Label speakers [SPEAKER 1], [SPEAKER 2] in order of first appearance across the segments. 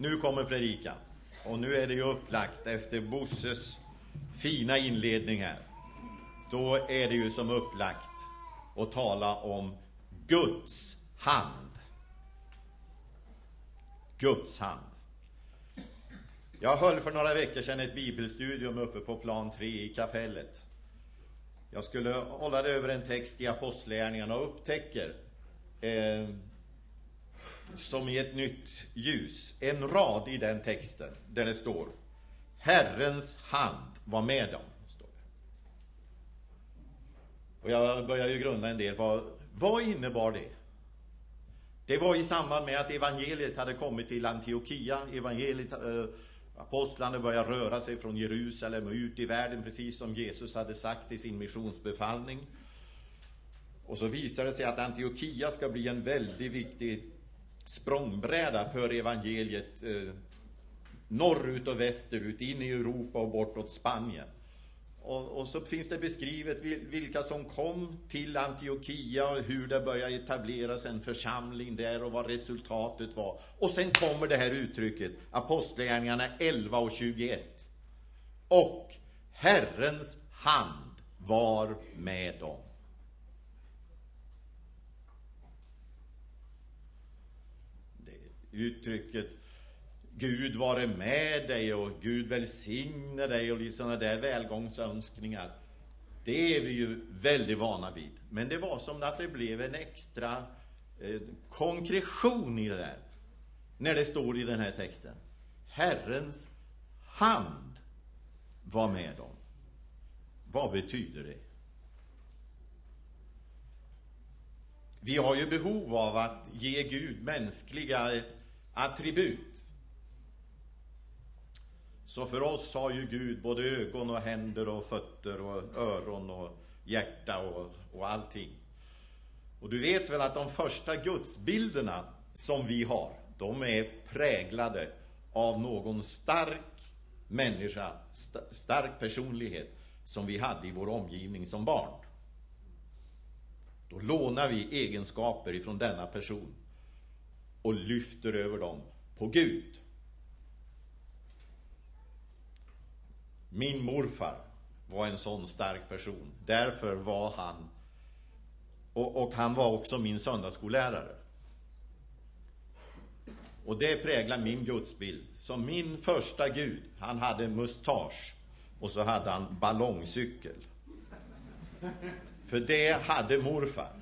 [SPEAKER 1] Nu kommer predikan. Och nu är det ju upplagt efter Bosses fina inledning här. Då är det ju som upplagt att tala om Guds hand. Guds hand. Jag höll för några veckor sedan ett bibelstudium uppe på plan 3 i kapellet. Jag skulle hålla det över en text i Apostlagärningarna och upptäcker eh, som i ett nytt ljus en rad i den texten där det står Herrens hand var med dem. Står det. Och jag börjar ju grunda en del. Vad, vad innebar det? Det var i samband med att evangeliet hade kommit till Antiochia. Evangeliet, äh, apostlarna började röra sig från Jerusalem och ut i världen, precis som Jesus hade sagt i sin missionsbefallning. Och så visar det sig att Antiochia ska bli en väldigt viktig språngbräda för evangeliet eh, norrut och västerut, in i Europa och bortåt Spanien. Och, och, så finns det beskrivet vilka som kom till Antiochia och hur det började etableras en församling där och vad resultatet var. Och sen kommer det här uttrycket, Apostlagärningarna 11 och 21. Och Herrens hand var med dem. Det uttrycket Gud vare med dig och Gud välsigne dig och liksom sådana där välgångsönskningar. Det är vi ju väldigt vana vid. Men det var som att det blev en extra eh, konkretion i det där. När det står i den här texten. Herrens hand var med dem. Vad betyder det? Vi har ju behov av att ge Gud mänskliga attribut. Så för oss har ju Gud både ögon och händer och fötter och öron och hjärta och, och allting. Och du vet väl att de första gudsbilderna som vi har, de är präglade av någon stark människa, st stark personlighet som vi hade i vår omgivning som barn. Då lånar vi egenskaper ifrån denna person och lyfter över dem på Gud. Min morfar var en sån stark person. Därför var han, och, och han var också min söndagsskollärare. Och det präglar min gudsbild. Som min första gud, han hade mustasch och så hade han ballongcykel. För det hade morfar.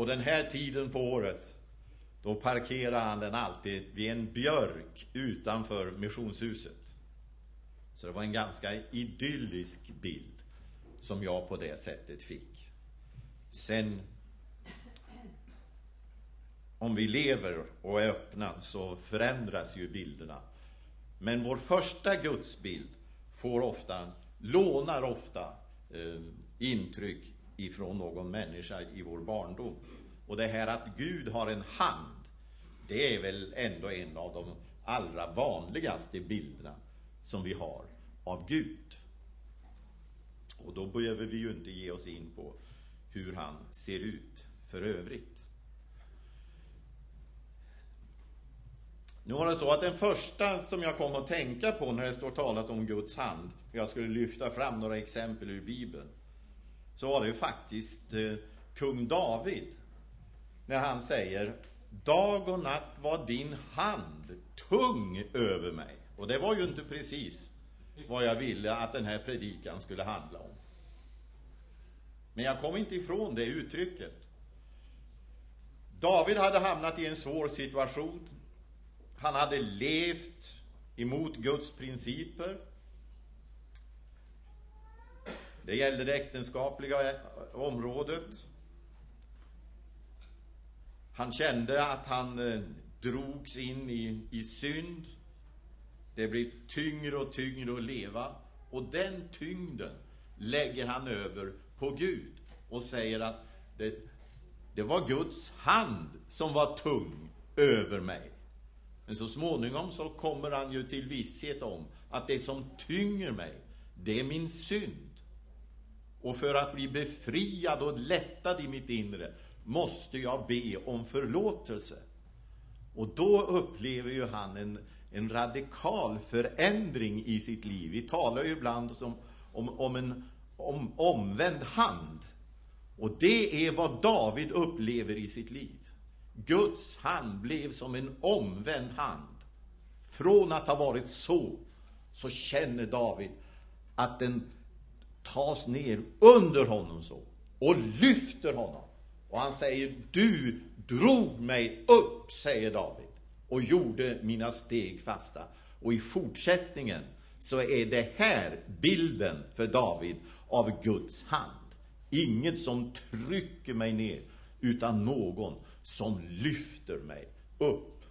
[SPEAKER 1] Och den här tiden på året, då parkerade han den alltid vid en björk utanför missionshuset. Så det var en ganska idyllisk bild som jag på det sättet fick. Sen, om vi lever och är öppna så förändras ju bilderna. Men vår första gudsbild får ofta, lånar ofta eh, intryck ifrån någon människa i vår barndom. Och det här att Gud har en hand, det är väl ändå en av de allra vanligaste bilderna som vi har av Gud. Och då behöver vi ju inte ge oss in på hur han ser ut för övrigt. Nu var det så att den första som jag kom att tänka på när det står talat om Guds hand, jag skulle lyfta fram några exempel ur Bibeln, så var det ju faktiskt eh, kung David, när han säger Dag och natt var din hand tung över mig. Och det var ju inte precis vad jag ville att den här predikan skulle handla om. Men jag kom inte ifrån det uttrycket. David hade hamnat i en svår situation. Han hade levt emot Guds principer. Det gällde det äktenskapliga området. Han kände att han eh, drogs in i, i synd. Det blir tyngre och tyngre att leva. Och den tyngden lägger han över på Gud och säger att det, det var Guds hand som var tung över mig. Men så småningom så kommer han ju till visshet om att det som tynger mig, det är min synd. Och för att bli befriad och lättad i mitt inre måste jag be om förlåtelse. Och då upplever ju han en, en radikal förändring i sitt liv. Vi talar ju ibland om, om, om en om, omvänd hand. Och det är vad David upplever i sitt liv. Guds hand blev som en omvänd hand. Från att ha varit så, så känner David att den tas ner under honom så och lyfter honom. Och han säger, du drog mig upp, säger David, och gjorde mina steg fasta. Och i fortsättningen så är det här bilden för David av Guds hand. Inget som trycker mig ner, utan någon som lyfter mig upp.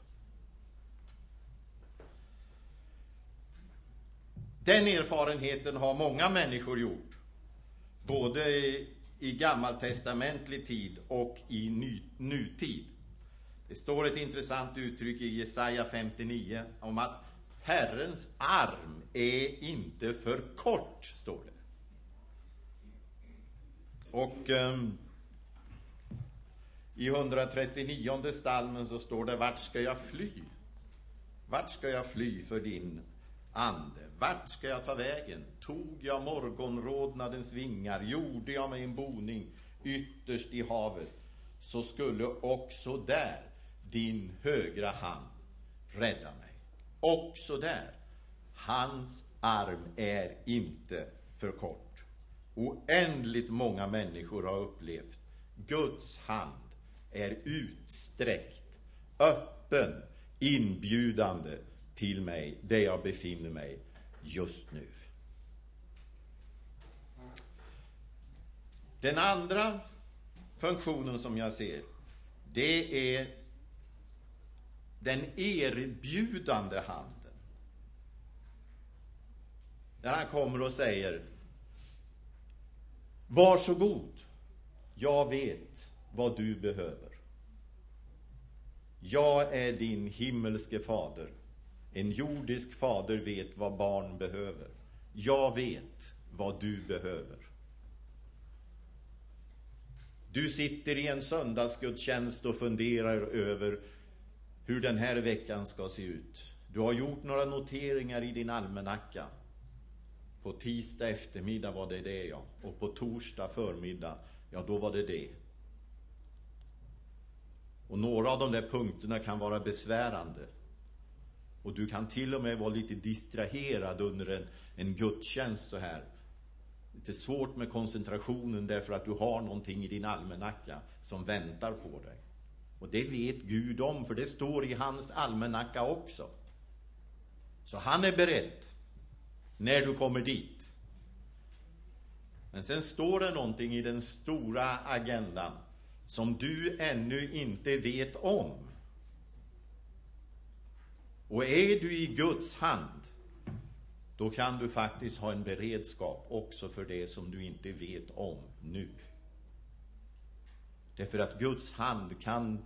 [SPEAKER 1] Den erfarenheten har många människor gjort. Både i gammaltestamentlig tid och i ny, nutid. Det står ett intressant uttryck i Jesaja 59 om att Herrens arm är inte för kort, står det. Och um, i 139 stalmen så står det, vart ska jag fly? Vart ska jag fly för din ande? Vart ska jag ta vägen? Tog jag morgonrodnadens vingar, gjorde jag mig en boning ytterst i havet, så skulle också där din högra hand rädda mig. Också där. Hans arm är inte för kort. Oändligt många människor har upplevt Guds hand är utsträckt, öppen, inbjudande till mig, där jag befinner mig just nu. Den andra funktionen som jag ser, det är den erbjudande handen. Där han kommer och säger Varsågod, jag vet vad du behöver. Jag är din himmelske fader. En jordisk fader vet vad barn behöver. Jag vet vad du behöver. Du sitter i en söndagsgudstjänst och funderar över hur den här veckan ska se ut. Du har gjort några noteringar i din almanacka. På tisdag eftermiddag var det det, ja. Och på torsdag förmiddag, ja, då var det det. Och några av de där punkterna kan vara besvärande. Och du kan till och med vara lite distraherad under en, en gudstjänst så här. Lite svårt med koncentrationen därför att du har någonting i din almanacka som väntar på dig. Och det vet Gud om, för det står i hans almanacka också. Så han är beredd när du kommer dit. Men sen står det någonting i den stora agendan som du ännu inte vet om. Och är du i Guds hand, då kan du faktiskt ha en beredskap också för det som du inte vet om nu. Därför att Guds hand kan,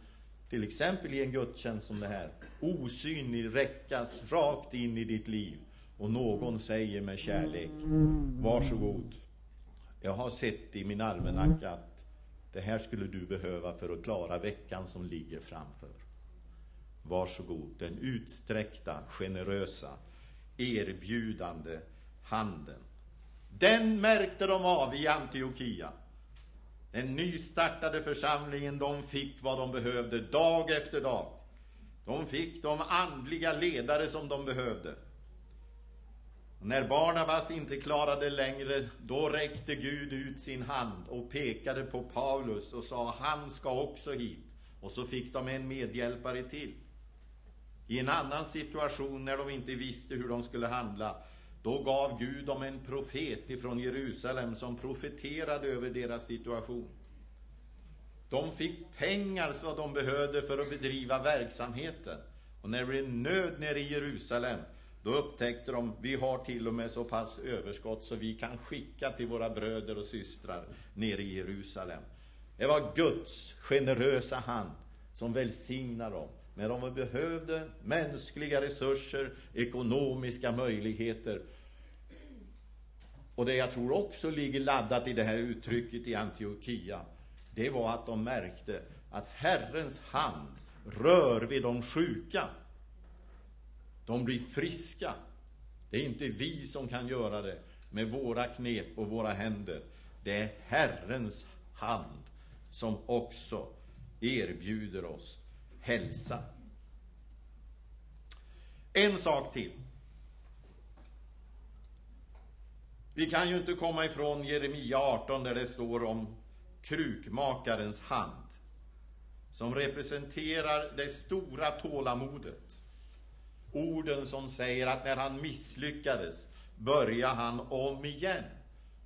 [SPEAKER 1] till exempel i en gudstjänst som det här, osynlig räckas rakt in i ditt liv och någon säger med kärlek, varsågod, jag har sett i min almanacka att det här skulle du behöva för att klara veckan som ligger framför. Varsågod, den utsträckta, generösa, erbjudande handen. Den märkte de av i Antiochia. Den nystartade församlingen, de fick vad de behövde dag efter dag. De fick de andliga ledare som de behövde. När Barnabas inte klarade längre, då räckte Gud ut sin hand och pekade på Paulus och sa han ska också hit. Och så fick de en medhjälpare till. I en annan situation när de inte visste hur de skulle handla, då gav Gud dem en profet ifrån Jerusalem som profeterade över deras situation. De fick pengar så de behövde för att bedriva verksamheten. Och när det blev nöd nere i Jerusalem, då upptäckte de, vi har till och med så pass överskott så vi kan skicka till våra bröder och systrar nere i Jerusalem. Det var Guds generösa hand som välsignar dem. När de behövde mänskliga resurser, ekonomiska möjligheter. Och det jag tror också ligger laddat i det här uttrycket i Antiochia, det var att de märkte att Herrens hand rör vid de sjuka. De blir friska. Det är inte vi som kan göra det med våra knep och våra händer. Det är Herrens hand som också erbjuder oss hälsa. En sak till. Vi kan ju inte komma ifrån Jeremia 18 där det står om krukmakarens hand som representerar det stora tålamodet. Orden som säger att när han misslyckades började han om igen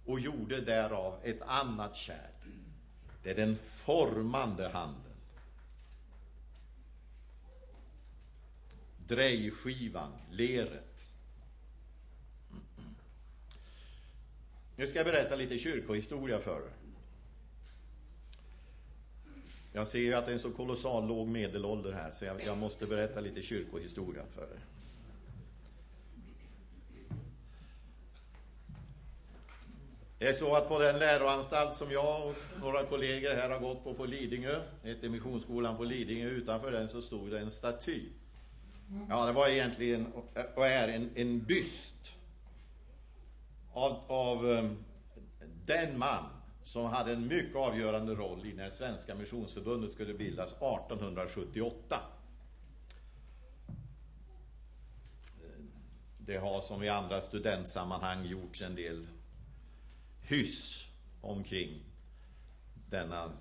[SPEAKER 1] och gjorde därav ett annat kärl. Det är den formande handen. Drejskivan, leret. Nu ska jag berätta lite kyrkohistoria för er. Jag ser ju att det är en så kolossal låg medelålder här, så jag, jag måste berätta lite kyrkohistoria för er. Det är så att på den läroanstalt som jag och några kollegor här har gått på på Lidingö, heter Missionsskolan på Lidingö, utanför den så stod det en staty. Ja, det var egentligen, och är, en, en byst av, av ehm, den man som hade en mycket avgörande roll i när Svenska Missionsförbundet skulle bildas 1878. Det har som i andra studentsammanhang gjorts en del hyss omkring denna,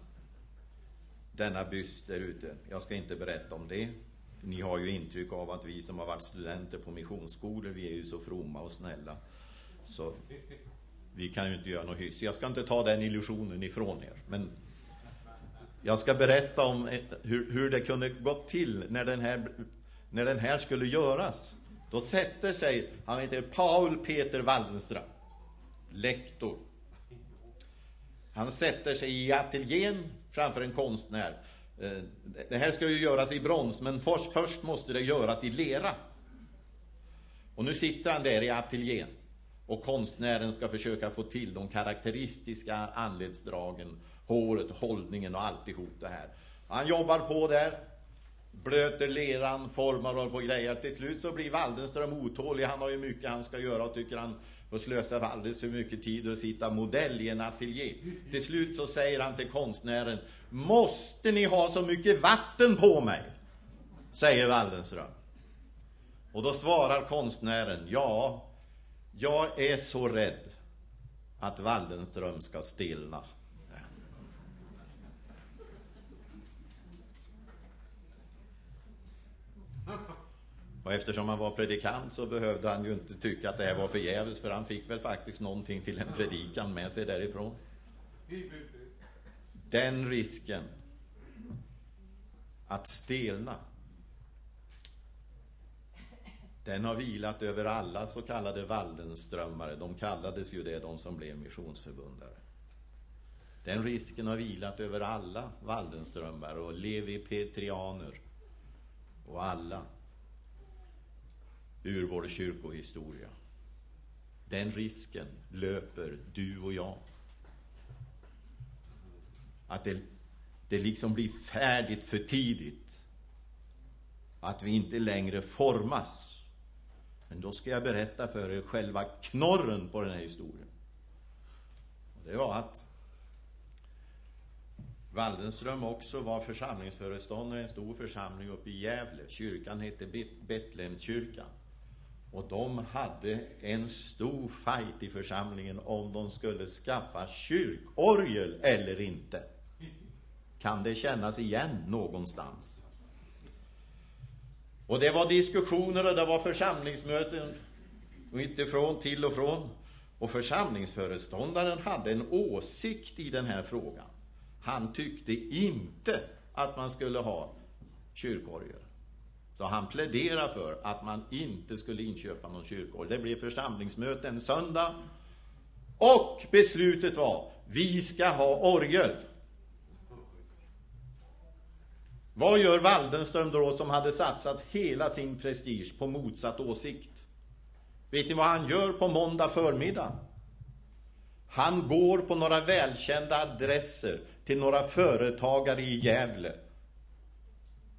[SPEAKER 1] denna byst där ute. Jag ska inte berätta om det. Ni har ju intryck av att vi som har varit studenter på missionsskolor, vi är ju så fromma och snälla. Så vi kan ju inte göra något hyss. Jag ska inte ta den illusionen ifrån er. Men jag ska berätta om eh, hur, hur det kunde gått till när den, här, när den här skulle göras. Då sätter sig, han heter Paul Peter Waldenström, lektor. Han sätter sig i ateljén framför en konstnär. Eh, det här ska ju göras i brons, men först, först måste det göras i lera. Och nu sitter han där i ateljén. Och konstnären ska försöka få till de karaktäristiska anletsdragen, håret, hållningen och alltihop det här. Han jobbar på där, blöter leran, formar och på grejer. Till slut så blir Waldenström otålig. Han har ju mycket han ska göra och tycker han och slösa alldeles för mycket tid att sitta modell i en ateljé. Till slut så säger han till konstnären, måste ni ha så mycket vatten på mig? Säger Waldenström. Och då svarar konstnären, ja, jag är så rädd att Waldenström ska stilna. Och eftersom han var predikant så behövde han ju inte tycka att det här var förgäves för han fick väl faktiskt någonting till en predikan med sig därifrån. Den risken att stelna den har vilat över alla så kallade Waldenströmmare. De kallades ju det, de som blev missionsförbundare. Den risken har vilat över alla Waldenströmmare och Levi Petrianer och alla ur vår kyrkohistoria. Den risken löper du och jag. Att det, det liksom blir färdigt för tidigt. Att vi inte längre formas men då ska jag berätta för er själva knorren på den här historien. Och det var att Waldenström också var församlingsföreståndare i en stor församling uppe i Gävle. Kyrkan hette Betlehemskyrkan. Och de hade en stor fight i församlingen om de skulle skaffa kyrkorgel eller inte. Kan det kännas igen någonstans? Och det var diskussioner och det var församlingsmöten utifrån, till och från. Och församlingsföreståndaren hade en åsikt i den här frågan. Han tyckte inte att man skulle ha kyrkorgel. Så han pläderade för att man inte skulle inköpa någon kyrkogård. Det blev församlingsmöte en söndag. Och beslutet var, vi ska ha orgel. Vad gör Waldenström då som hade satsat hela sin prestige på motsatt åsikt? Vet ni vad han gör på måndag förmiddag? Han går på några välkända adresser till några företagare i Gävle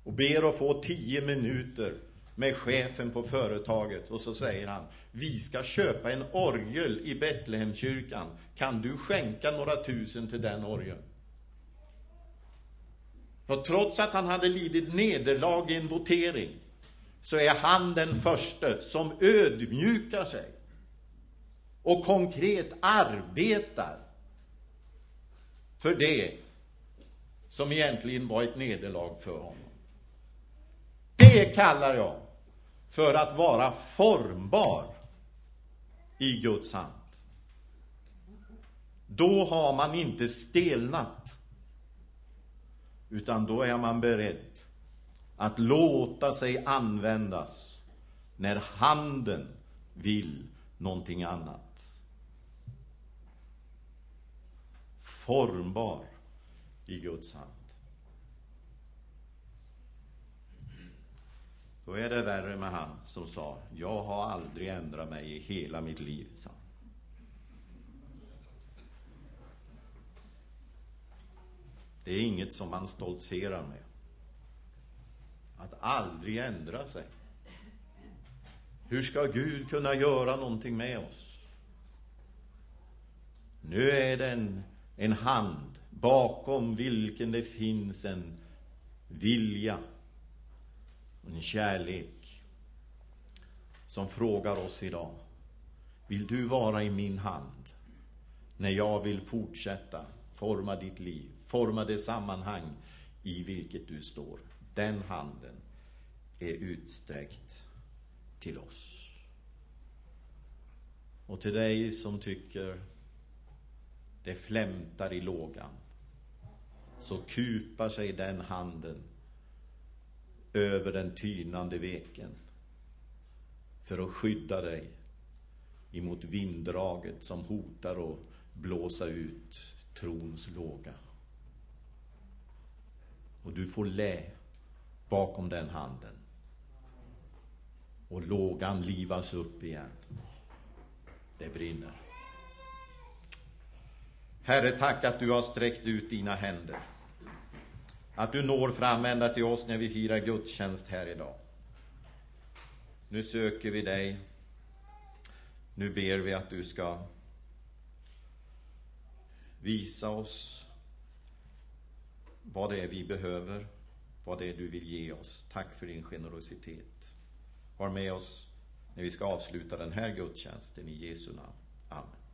[SPEAKER 1] och ber att få tio minuter med chefen på företaget och så säger han vi ska köpa en orgel i Betlehemskyrkan. Kan du skänka några tusen till den orgeln? Och trots att han hade lidit nederlag i en votering så är han den första som ödmjukar sig och konkret arbetar för det som egentligen var ett nederlag för honom. Det kallar jag för att vara formbar i Guds hand. Då har man inte stelnat, utan då är man beredd att låta sig användas när handen vill någonting annat. Formbar i Guds hand. Då är det värre med han som sa, jag har aldrig ändrat mig i hela mitt liv, sa Det är inget som man stoltserar med. Att aldrig ändra sig. Hur ska Gud kunna göra någonting med oss? Nu är det en, en hand bakom vilken det finns en vilja en kärlek som frågar oss idag. Vill du vara i min hand när jag vill fortsätta forma ditt liv, forma det sammanhang i vilket du står? Den handen är utsträckt till oss. Och till dig som tycker det flämtar i lågan så kupar sig den handen över den tynande veken för att skydda dig emot vinddraget som hotar att blåsa ut trons låga. Och du får lä bakom den handen. Och lågan livas upp igen. Det brinner. Herre, tack att du har sträckt ut dina händer. Att du når fram ända till oss när vi firar gudstjänst här idag. Nu söker vi dig. Nu ber vi att du ska visa oss vad det är vi behöver, vad det är du vill ge oss. Tack för din generositet. Var med oss när vi ska avsluta den här gudstjänsten i Jesu namn. Amen.